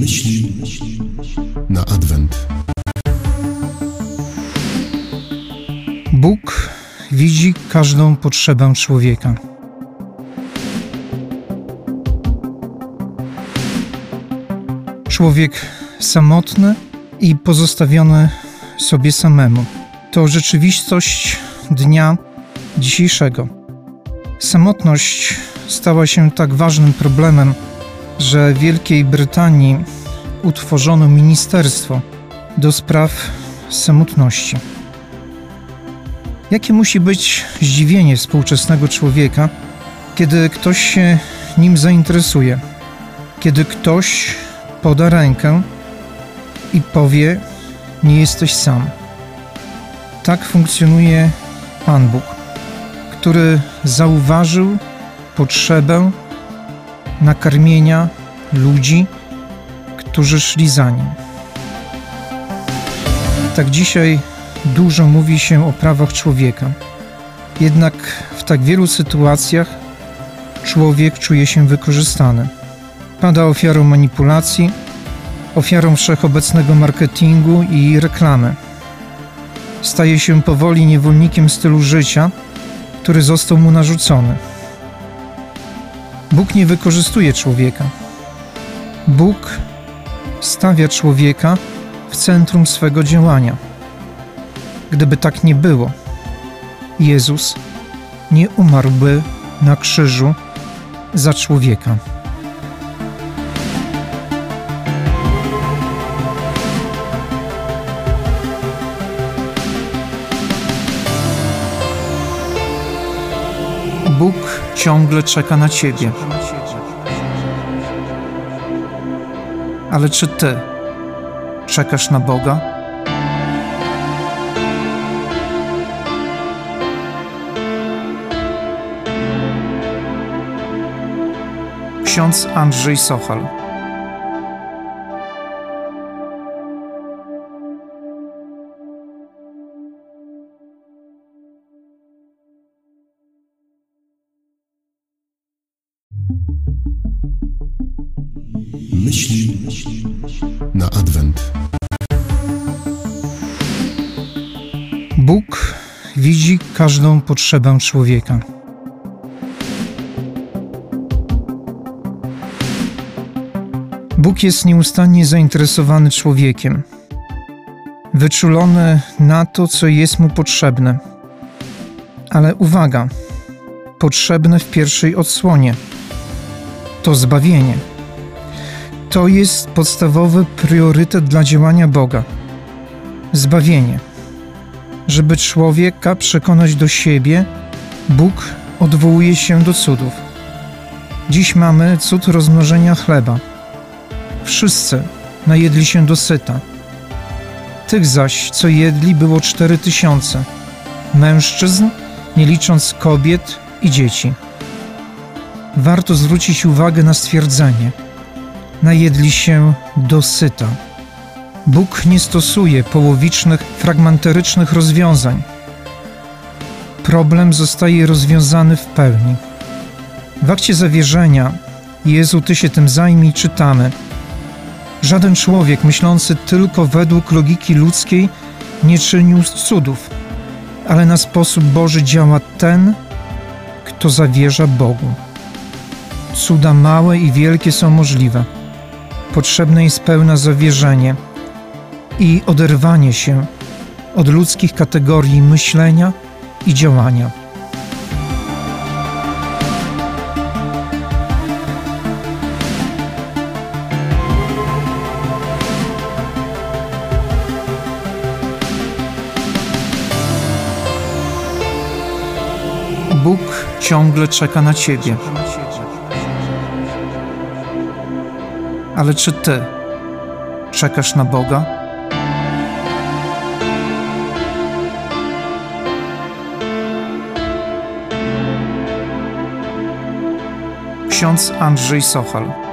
Myśli na Adwent. Bóg widzi każdą potrzebę człowieka. Człowiek samotny i pozostawiony sobie samemu. To rzeczywistość dnia dzisiejszego. Samotność stała się tak ważnym problemem, że w Wielkiej Brytanii utworzono ministerstwo do spraw samotności. Jakie musi być zdziwienie współczesnego człowieka, kiedy ktoś się nim zainteresuje, kiedy ktoś poda rękę i powie: Nie jesteś sam. Tak funkcjonuje Pan Bóg, który zauważył potrzebę nakarmienia ludzi, którzy szli za nim. Tak dzisiaj dużo mówi się o prawach człowieka. Jednak w tak wielu sytuacjach człowiek czuje się wykorzystany. Pada ofiarą manipulacji, ofiarą wszechobecnego marketingu i reklamy. Staje się powoli niewolnikiem stylu życia, który został mu narzucony. Bóg nie wykorzystuje człowieka. Bóg stawia człowieka w centrum swego działania. Gdyby tak nie było, Jezus nie umarłby na krzyżu za człowieka. Bóg ciągle czeka na Ciebie. Ale czy Ty czekasz na Boga? Ksiądz Andrzej Sochal. Myśli na Adwent. Bóg widzi każdą potrzebę człowieka. Bóg jest nieustannie zainteresowany człowiekiem, wyczulony na to, co jest mu potrzebne. Ale uwaga, potrzebne w pierwszej odsłonie to zbawienie. To jest podstawowy priorytet dla działania Boga zbawienie. Żeby człowieka przekonać do siebie, Bóg odwołuje się do cudów. Dziś mamy cud rozmnożenia chleba. Wszyscy najedli się dosyta. Tych zaś, co jedli, było cztery tysiące. Mężczyzn, nie licząc kobiet i dzieci. Warto zwrócić uwagę na stwierdzenie: najedli się dosyta. Bóg nie stosuje połowicznych, fragmentarycznych rozwiązań. Problem zostaje rozwiązany w pełni. W akcie zawierzenia Jezu, Ty się tym zajmij, czytamy. Żaden człowiek myślący tylko według logiki ludzkiej nie czynił cudów, ale na sposób Boży działa ten, kto zawierza Bogu. Cuda małe i wielkie są możliwe. Potrzebne jest pełne zawierzenie i oderwanie się od ludzkich kategorii myślenia i działania. Bóg ciągle czeka na Ciebie. Ale czy Ty czekasz na Boga? Ksiądz Andrzej Sochal.